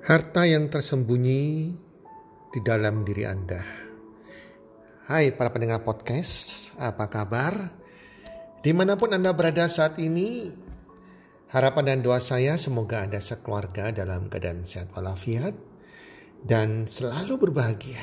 Harta yang tersembunyi di dalam diri Anda. Hai para pendengar podcast, apa kabar? Di mana pun Anda berada saat ini, harapan dan doa saya semoga Anda sekeluarga dalam keadaan sehat walafiat dan selalu berbahagia.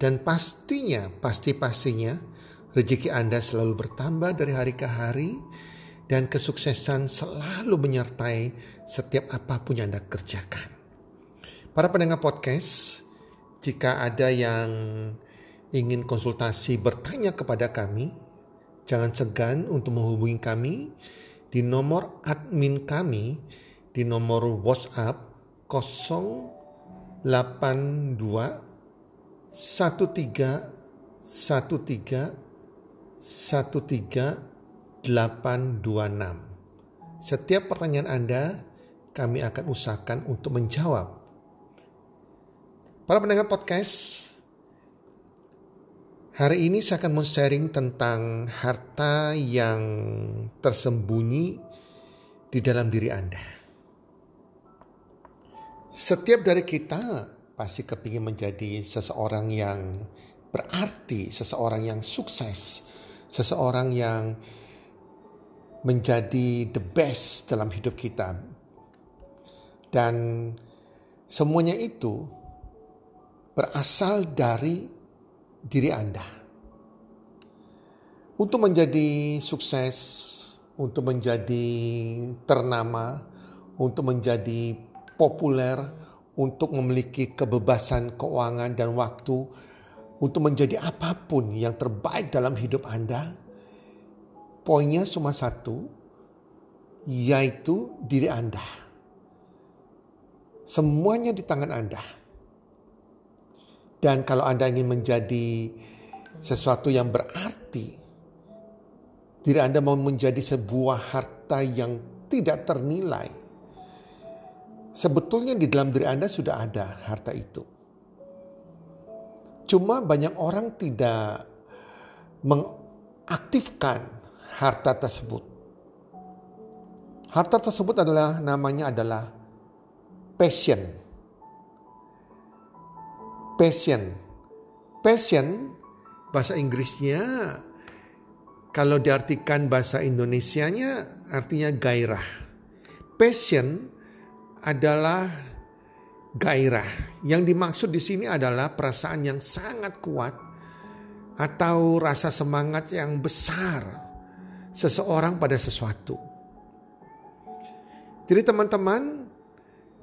Dan pastinya, pasti-pastinya rezeki Anda selalu bertambah dari hari ke hari dan kesuksesan selalu menyertai setiap apa pun yang Anda kerjakan. Para pendengar podcast, jika ada yang ingin konsultasi bertanya kepada kami, jangan segan untuk menghubungi kami di nomor admin kami di nomor WhatsApp 082 13 13 13 826. Setiap pertanyaan Anda, kami akan usahakan untuk menjawab Para pendengar podcast, hari ini saya akan men-sharing tentang harta yang tersembunyi di dalam diri Anda. Setiap dari kita pasti kepingin menjadi seseorang yang berarti, seseorang yang sukses, seseorang yang menjadi the best dalam hidup kita. Dan semuanya itu berasal dari diri Anda. Untuk menjadi sukses, untuk menjadi ternama, untuk menjadi populer, untuk memiliki kebebasan keuangan dan waktu, untuk menjadi apa pun yang terbaik dalam hidup Anda, poinnya cuma satu, yaitu diri Anda. Semuanya di tangan Anda. Dan kalau Anda ingin menjadi sesuatu yang berarti, diri Anda mau menjadi sebuah harta yang tidak ternilai. Sebetulnya di dalam diri Anda sudah ada harta itu. Cuma banyak orang tidak mengaktifkan harta tersebut. Harta tersebut adalah namanya adalah passion passion. Passion bahasa Inggrisnya kalau diartikan bahasa Indonesianya artinya gairah. Passion adalah gairah. Yang dimaksud di sini adalah perasaan yang sangat kuat atau rasa semangat yang besar seseorang pada sesuatu. Jadi teman-teman,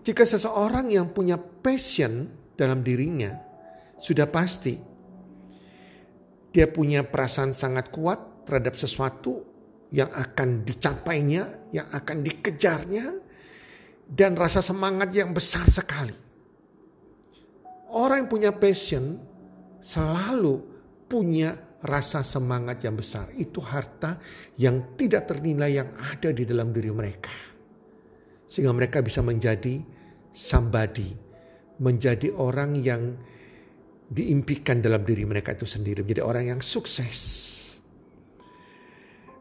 jika seseorang yang punya passion dalam dirinya sudah pasti dia punya perasaan sangat kuat terhadap sesuatu yang akan dicapainya, yang akan dikejarnya, dan rasa semangat yang besar sekali. Orang yang punya passion selalu punya rasa semangat yang besar. Itu harta yang tidak ternilai yang ada di dalam diri mereka. Sehingga mereka bisa menjadi somebody, menjadi orang yang diimpikan dalam diri mereka itu sendiri, menjadi orang yang sukses.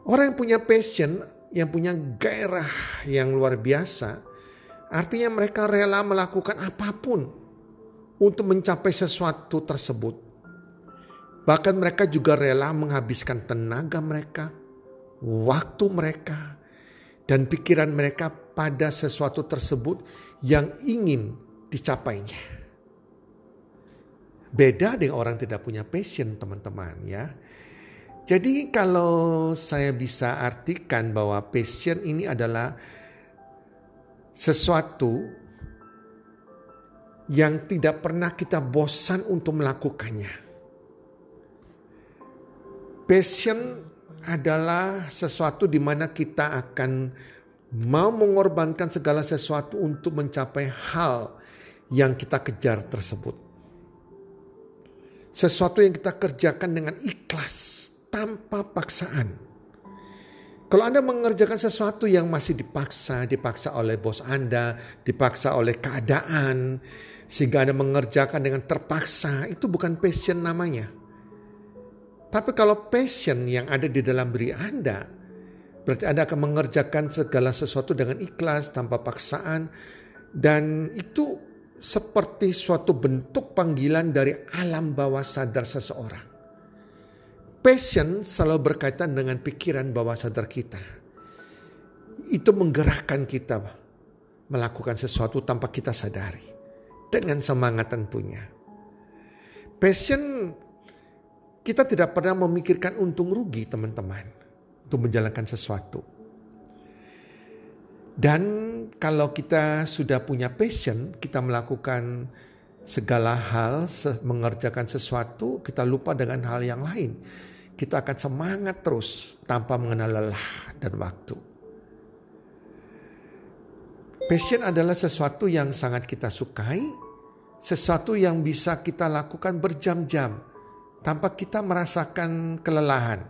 Orang yang punya passion, yang punya gairah yang luar biasa, artinya mereka rela melakukan apa pun untuk mencapai sesuatu tersebut. Bahkan mereka juga rela menghabiskan tenaga mereka, waktu mereka, dan pikiran mereka pada sesuatu tersebut yang ingin dicapainya. Beda dengan orang tidak punya passion teman-teman ya. Jadi kalau saya bisa artikan bahwa passion ini adalah sesuatu yang tidak pernah kita bosan untuk melakukannya. Passion adalah sesuatu di mana kita akan mau mengorbankan segala sesuatu untuk mencapai hal yang kita kejar tersebut. Sesuatu yang kita kerjakan dengan ikhlas tanpa paksaan. Kalau Anda mengerjakan sesuatu yang masih dipaksa, dipaksa oleh bos Anda, dipaksa oleh keadaan, sehingga Anda mengerjakan dengan terpaksa, itu bukan passion namanya. Tapi kalau passion yang ada di dalam diri Anda, berarti Anda akan mengerjakan segala sesuatu dengan ikhlas, tanpa paksaan, dan itu seperti suatu bentuk panggilan dari alam bawah sadar seseorang. Passion selalu berkaitan dengan pikiran bawah sadar kita. Itu menggerakkan kita melakukan sesuatu tanpa kita sadari. Dengan semangat tentunya. Passion kita tidak pernah memikirkan untung rugi teman-teman. Untuk menjalankan sesuatu. Dan kalau kita sudah punya passion, kita melakukan segala hal, mengerjakan sesuatu, kita lupa dengan hal yang lain kita akan semangat terus tanpa mengenal lelah dan waktu. Passion adalah sesuatu yang sangat kita sukai, sesuatu yang bisa kita lakukan berjam-jam tanpa kita merasakan kelelahan.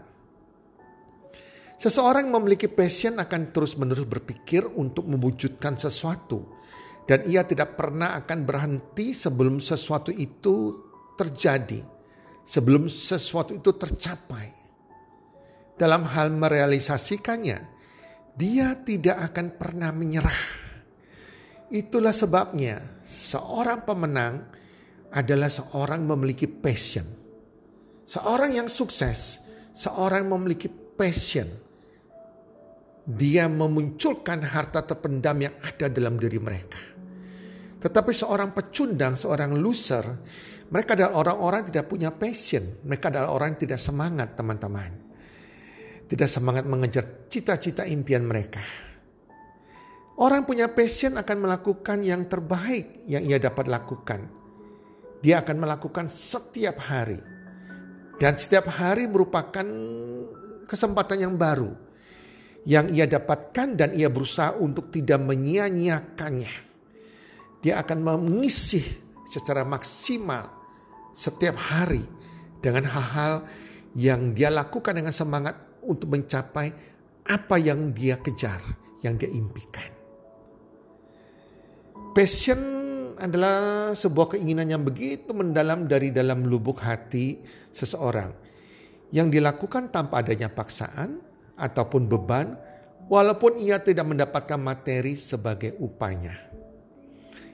Seseorang memiliki passion akan terus-menerus berpikir untuk mewujudkan sesuatu dan ia tidak pernah akan berhenti sebelum sesuatu itu terjadi sebelum sesuatu itu tercapai. Dalam hal merealisasikannya, dia tidak akan pernah menyerah. Itulah sebabnya seorang pemenang adalah seorang memiliki passion. Seorang yang sukses, seorang memiliki passion. Dia memunculkan harta terpendam yang ada dalam diri mereka. Tetapi seorang pecundang, seorang loser, mereka adalah orang-orang tidak punya passion. Mereka adalah orang yang tidak semangat teman-teman. Tidak semangat mengejar cita-cita impian mereka. Orang punya passion akan melakukan yang terbaik yang ia dapat lakukan. Dia akan melakukan setiap hari. Dan setiap hari merupakan kesempatan yang baru. Yang ia dapatkan dan ia berusaha untuk tidak menyia-nyiakannya. Dia akan mengisi secara maksimal setiap hari dengan hal-hal yang dia lakukan dengan semangat untuk mencapai apa yang dia kejar, yang dia impikan. Passion adalah sebuah keinginan yang begitu mendalam dari dalam lubuk hati seseorang yang dilakukan tanpa adanya paksaan ataupun beban walaupun ia tidak mendapatkan materi sebagai upahnya.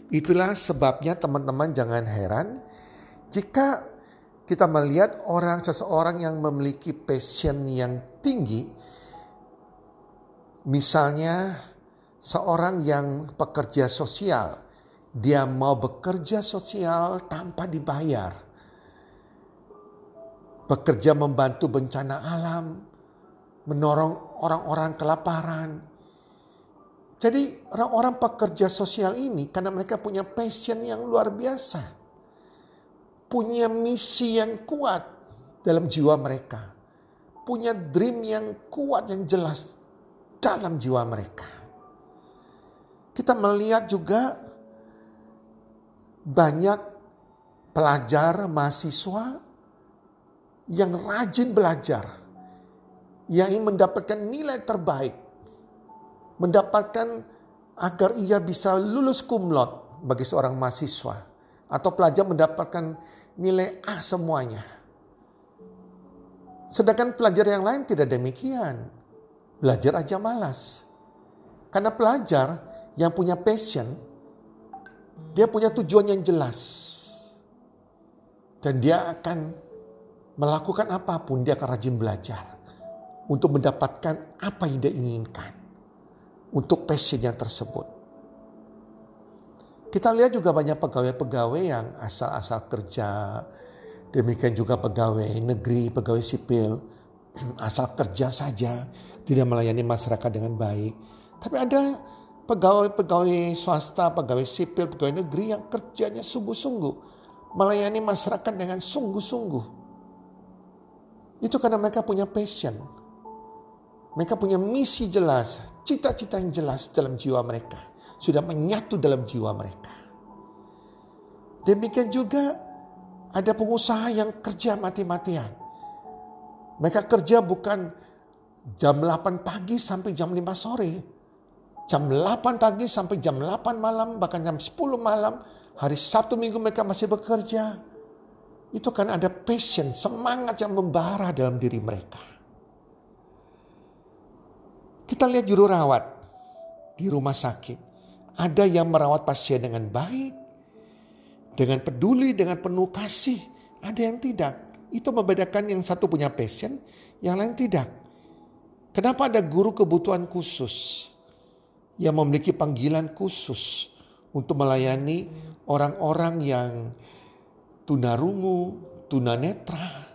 Itulah sebabnya teman-teman jangan heran jika kita melihat orang seseorang yang memiliki passion yang tinggi, misalnya seorang yang pekerja sosial, dia mau bekerja sosial tanpa dibayar. Bekerja membantu bencana alam, menolong orang-orang kelaparan. Jadi orang-orang pekerja sosial ini karena mereka punya passion yang luar biasa punya misi yang kuat dalam jiwa mereka. Punya dream yang kuat yang jelas dalam jiwa mereka. Kita melihat juga banyak pelajar, mahasiswa yang rajin belajar. Yang mendapatkan nilai terbaik. Mendapatkan agar ia bisa lulus kumlot bagi seorang mahasiswa. Atau pelajar mendapatkan nilai A semuanya. Sedangkan pelajar yang lain tidak demikian. Belajar aja malas. Karena pelajar yang punya passion, dia punya tujuan yang jelas. Dan dia akan melakukan apa pun, dia akan rajin belajar. Untuk mendapatkan apa yang dia inginkan. Untuk passionnya tersebut. Kita lihat juga banyak pegawai-pegawai yang asal-asal kerja. Demikian juga pegawai negeri, pegawai sipil. Asal kerja saja, tidak melayani masyarakat dengan baik. Tapi ada pegawai-pegawai swasta, pegawai sipil, pegawai negeri yang kerjanya sungguh-sungguh. Melayani masyarakat dengan sungguh-sungguh. Itu karena mereka punya passion. Mereka punya misi jelas, cita-cita yang jelas dalam jiwa mereka sudah menyatu dalam jiwa mereka. Demikian juga ada pengusaha yang kerja mati-matian. Mereka kerja bukan jam 8 pagi sampai jam 5 sore. Jam 8 pagi sampai jam 8 malam, bahkan jam 10 malam. Hari Sabtu Minggu mereka masih bekerja. Itu kan ada passion, semangat yang membara dalam diri mereka. Kita lihat juru rawat di rumah sakit. Ada yang merawat pasien dengan baik, dengan peduli, dengan penuh kasih. Ada yang tidak. Itu membedakan yang satu punya passion, yang lain tidak. Kenapa ada guru kebutuhan khusus yang memiliki panggilan khusus untuk melayani orang-orang yang tunarungu, tunanetra,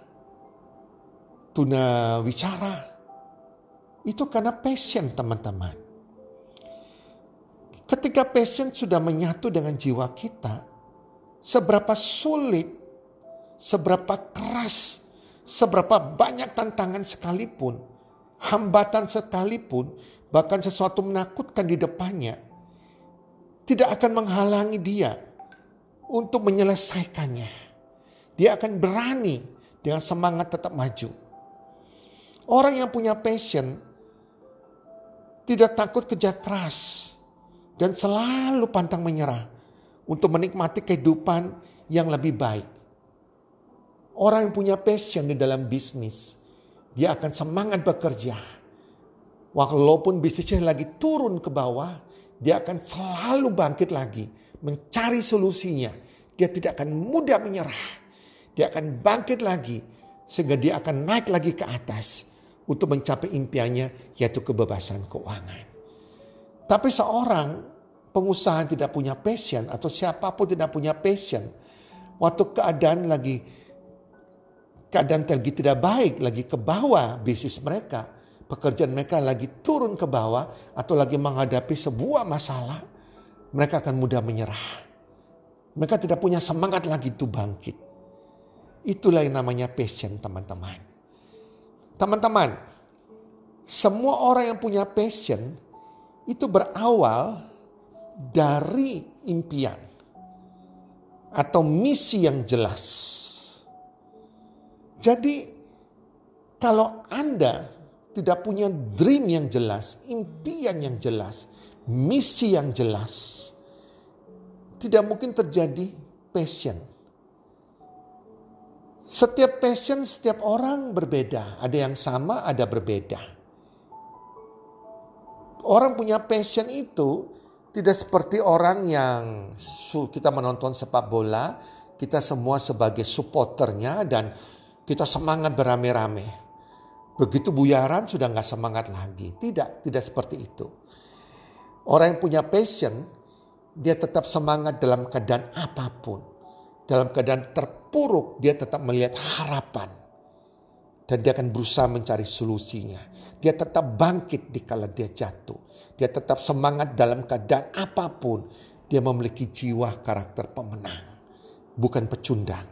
tuna wicara. Itu karena passion teman-teman. Ketika passion sudah menyatu dengan jiwa kita, seberapa sulit, seberapa keras, seberapa banyak tantangan sekalipun, hambatan sekalipun, bahkan sesuatu menakutkan di depannya, tidak akan menghalangi dia untuk menyelesaikannya. Dia akan berani dengan semangat tetap maju. Orang yang punya passion tidak takut kerja keras dan selalu pantang menyerah untuk menikmati kehidupan yang lebih baik. Orang yang punya passion di dalam bisnis, dia akan semangat bekerja. Walaupun bisnisnya lagi turun ke bawah, dia akan selalu bangkit lagi, mencari solusinya. Dia tidak akan mudah menyerah. Dia akan bangkit lagi, sehingga dia akan naik lagi ke atas untuk mencapai impiannya yaitu kebebasan keuangan. Tapi seorang pengusaha tidak punya passion atau siapa pun tidak punya passion, waktu keadaan lagi keadaan lagi tidak baik, lagi ke bawah bisnis mereka, pekerjaan mereka lagi turun ke bawah atau lagi menghadapi sebuah masalah, mereka akan mudah menyerah. Mereka tidak punya semangat lagi itu bangkit. Itulah yang namanya passion teman-teman. Teman-teman, semua orang yang punya passion itu berawal dari impian atau misi yang jelas. Jadi kalau Anda tidak punya dream yang jelas, impian yang jelas, misi yang jelas, tidak mungkin terjadi passion. Setiap passion, setiap orang berbeda. Ada yang sama, ada berbeda. Orang punya passion itu tidak seperti orang yang kita menonton sepak bola, kita semua sebagai supporternya dan kita semangat beramai-ramai. Begitu buyaran sudah nggak semangat lagi. Tidak, tidak seperti itu. Orang yang punya passion, dia tetap semangat dalam keadaan apa pun dalam keadaan terpuruk, dia tetap melihat harapan. Dan dia akan berusaha mencari solusinya. Dia tetap bangkit di kala dia jatuh. Dia tetap semangat dalam keadaan apa pun. Dia memiliki jiwa karakter pemenang. Bukan pecundang.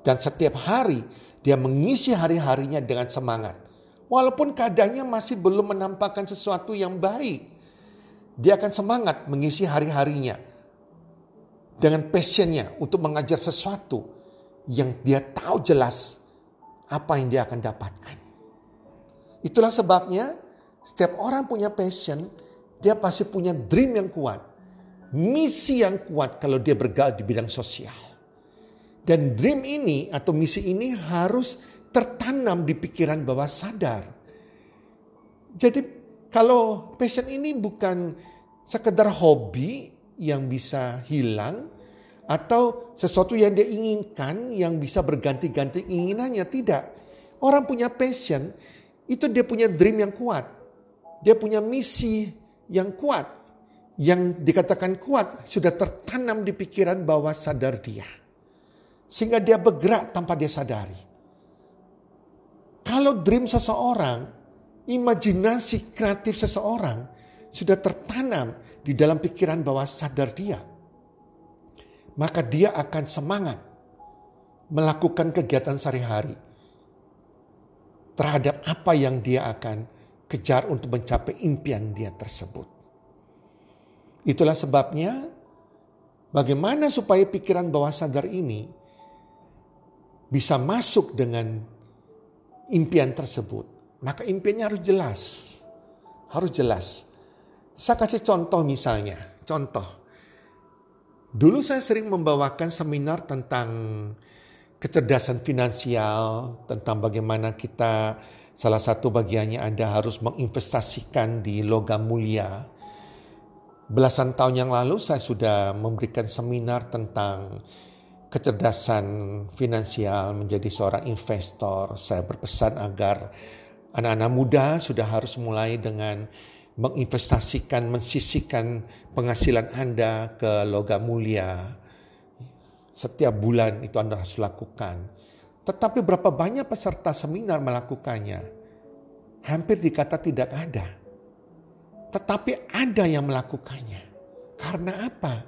Dan setiap hari dia mengisi hari-harinya dengan semangat. Walaupun keadaannya masih belum menampakkan sesuatu yang baik. Dia akan semangat mengisi hari-harinya dengan passionnya untuk mengajar sesuatu yang dia tahu jelas apa yang dia akan dapatkan. Itulah sebabnya setiap orang punya passion, dia pasti punya dream yang kuat. Misi yang kuat kalau dia bergaul di bidang sosial. Dan dream ini atau misi ini harus tertanam di pikiran bawah sadar. Jadi kalau passion ini bukan sekedar hobi yang bisa hilang atau sesuatu yang dia inginkan yang bisa berganti-ganti inginannya tidak. Orang punya passion itu dia punya dream yang kuat. Dia punya misi yang kuat. Yang dikatakan kuat sudah tertanam di pikiran bawah sadar dia. Sehingga dia bergerak tanpa dia sadari. Kalau dream seseorang, imajinasi kreatif seseorang sudah tertanam di dalam pikiran bawah sadar dia, maka dia akan semangat melakukan kegiatan sehari-hari terhadap apa yang dia akan kejar untuk mencapai impian dia tersebut. Itulah sebabnya bagaimana supaya pikiran bawah sadar ini bisa masuk dengan impian tersebut. Maka impiannya harus jelas. Harus jelas. Saya kasih contoh misalnya, contoh. Dulu saya sering membawakan seminar tentang kecerdasan finansial, tentang bagaimana kita salah satu bagiannya Anda harus menginvestasikan di logam mulia. Belasan tahun yang lalu saya sudah memberikan seminar tentang kecerdasan finansial, menjadi seorang investor. Saya berpesan agar anak-anak muda sudah harus mulai dengan menginvestasikan, mensisikan penghasilan Anda ke logam mulia. Setiap bulan itu Anda harus lakukan. Tetapi berapa banyak peserta seminar melakukannya? Hampir dikata tidak ada. Tetapi ada yang melakukannya. Karena apa?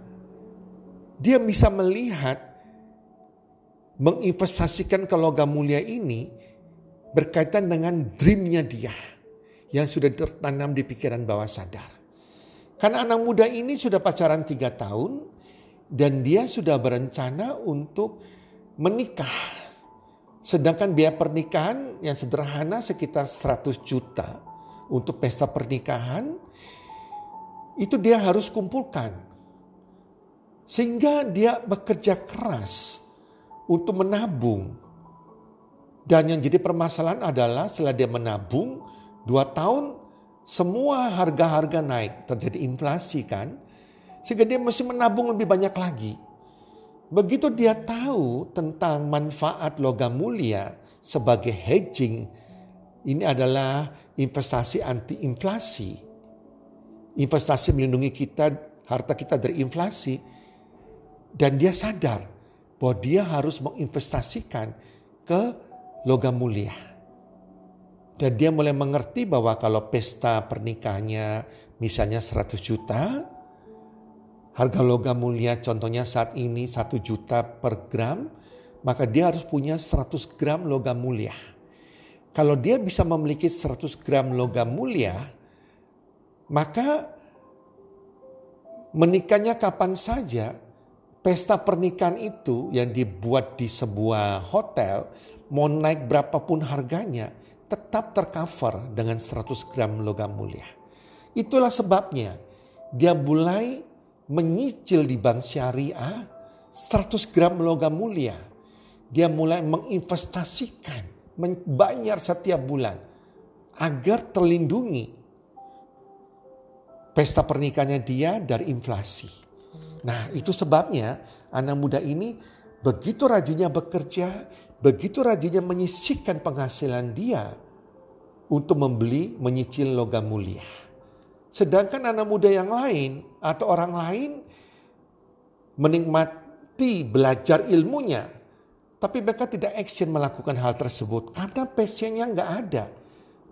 Dia bisa melihat menginvestasikan ke logam mulia ini berkaitan dengan dreamnya dia yang sudah tertanam di pikiran bawah sadar. Karena anak muda ini sudah pacaran tiga tahun dan dia sudah berencana untuk menikah. Sedangkan biaya pernikahan yang sederhana sekitar 100 juta untuk pesta pernikahan itu dia harus kumpulkan. Sehingga dia bekerja keras untuk menabung. Dan yang jadi permasalahan adalah setelah dia menabung dua tahun semua harga-harga naik. Terjadi inflasi kan. Sehingga dia mesti menabung lebih banyak lagi. Begitu dia tahu tentang manfaat logam mulia sebagai hedging. Ini adalah investasi anti inflasi investasi melindungi kita, harta kita dari inflasi. Dan dia sadar bahwa dia harus menginvestasikan ke logam mulia. Dan dia mulai mengerti bahwa kalau pesta pernikahannya misalnya 100 juta, harga logam mulia contohnya saat ini 1 juta per gram, maka dia harus punya 100 gram logam mulia. Kalau dia bisa memiliki 100 gram logam mulia, maka menikahnya kapan saja, pesta pernikahan itu yang dibuat di sebuah hotel, mau naik berapapun harganya, tetap tercover dengan 100 gram logam mulia. Itulah sebabnya dia mulai menyicil di bank syariah 100 gram logam mulia. Dia mulai menginvestasikan, membayar setiap bulan agar terlindungi pesta pernikahannya dia dari inflasi. Nah itu sebabnya anak muda ini begitu rajinnya bekerja, begitu rajinnya menyisihkan penghasilan dia untuk membeli menyicil logam mulia. Sedangkan anak muda yang lain atau orang lain menikmati belajar ilmunya, tapi mereka tidak action melakukan hal tersebut karena passionnya nggak ada.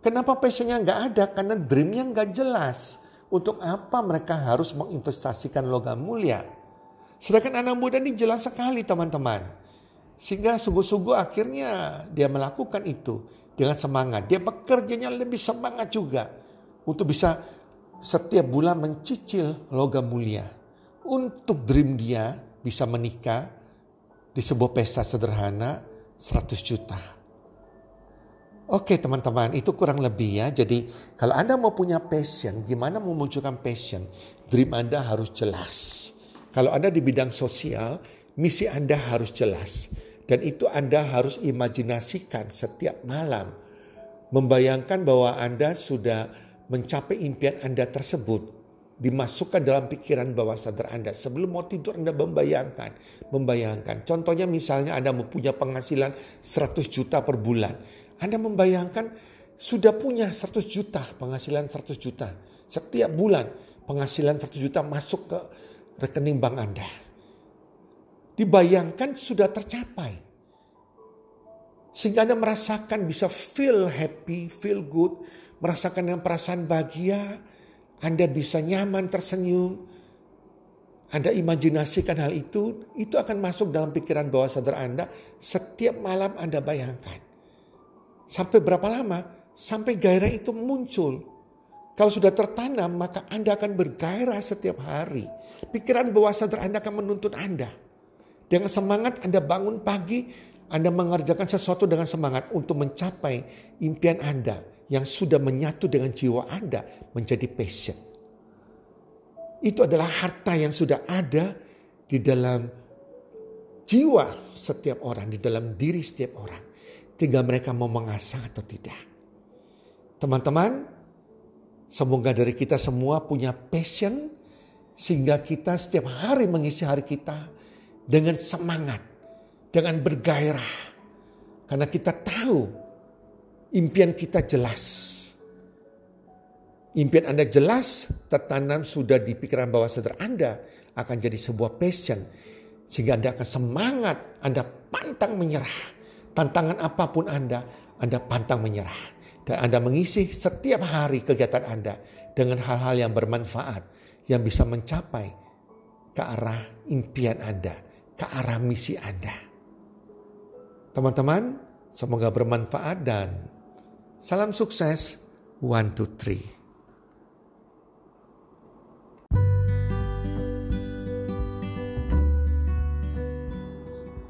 Kenapa passionnya nggak ada? Karena dreamnya nggak jelas. Untuk apa mereka harus menginvestasikan logam mulia? Sedangkan anak muda ini jelas sekali teman-teman. Sehingga sungguh-sungguh akhirnya dia melakukan itu dengan semangat. Dia bekerjanya lebih semangat juga untuk bisa setiap bulan mencicil logam mulia. Untuk dream dia bisa menikah di sebuah pesta sederhana 100 juta. Oke teman-teman itu kurang lebih ya. Jadi kalau Anda mau punya passion, gimana memunculkan passion? Dream Anda harus jelas. Kalau Anda di bidang sosial, misi Anda harus jelas. Dan itu Anda harus imajinasikan setiap malam. Membayangkan bahwa Anda sudah mencapai impian Anda tersebut. Dimasukkan dalam pikiran bawah sadar Anda. Sebelum mau tidur Anda membayangkan. Membayangkan. Contohnya misalnya Anda mempunyai penghasilan 100 juta per bulan anda membayangkan sudah punya 100 juta, penghasilan 100 juta. Setiap bulan penghasilan 100 juta masuk ke rekening bank Anda. Dibayangkan sudah tercapai. Sehingga Anda merasakan bisa feel happy, feel good, merasakan yang perasaan bahagia, Anda bisa nyaman tersenyum, anda imajinasikan hal itu, itu akan masuk dalam pikiran bawah sadar Anda setiap malam Anda bayangkan. Sampai berapa lama? Sampai gairah itu muncul. Kalau sudah tertanam, maka Anda akan bergairah setiap hari. Pikiran bawah sadar Anda akan menuntut Anda. Dengan semangat Anda bangun pagi, Anda mengerjakan sesuatu dengan semangat untuk mencapai impian Anda yang sudah menyatu dengan jiwa Anda menjadi passion. Itu adalah harta yang sudah ada di dalam jiwa setiap orang, di dalam diri setiap orang. Tinggal mereka mau mengasah atau tidak. Teman-teman, semoga dari kita semua punya passion sehingga kita setiap hari mengisi hari kita dengan semangat. dengan bergairah. Karena kita tahu impian kita jelas. Impian Anda jelas, tertanam sudah di pikiran bawah sadar Anda akan jadi sebuah passion. Sehingga Anda akan semangat, Anda pantang menyerah. Tantangan apa pun Anda, Anda pantang menyerah. Dan Anda mengisi setiap hari kegiatan Anda dengan hal-hal yang bermanfaat, yang bisa mencapai ke arah impian Anda, ke arah misi Anda. Teman-teman, semoga bermanfaat dan salam sukses. One, two, three.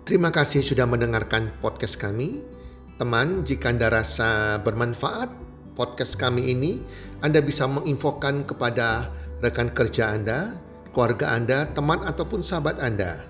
Terima kasih sudah mendengarkan podcast kami. Teman, jika Anda rasa bermanfaat podcast kami ini, Anda bisa menginfokan kepada rekan kerja Anda, keluarga Anda, teman ataupun sahabat Anda.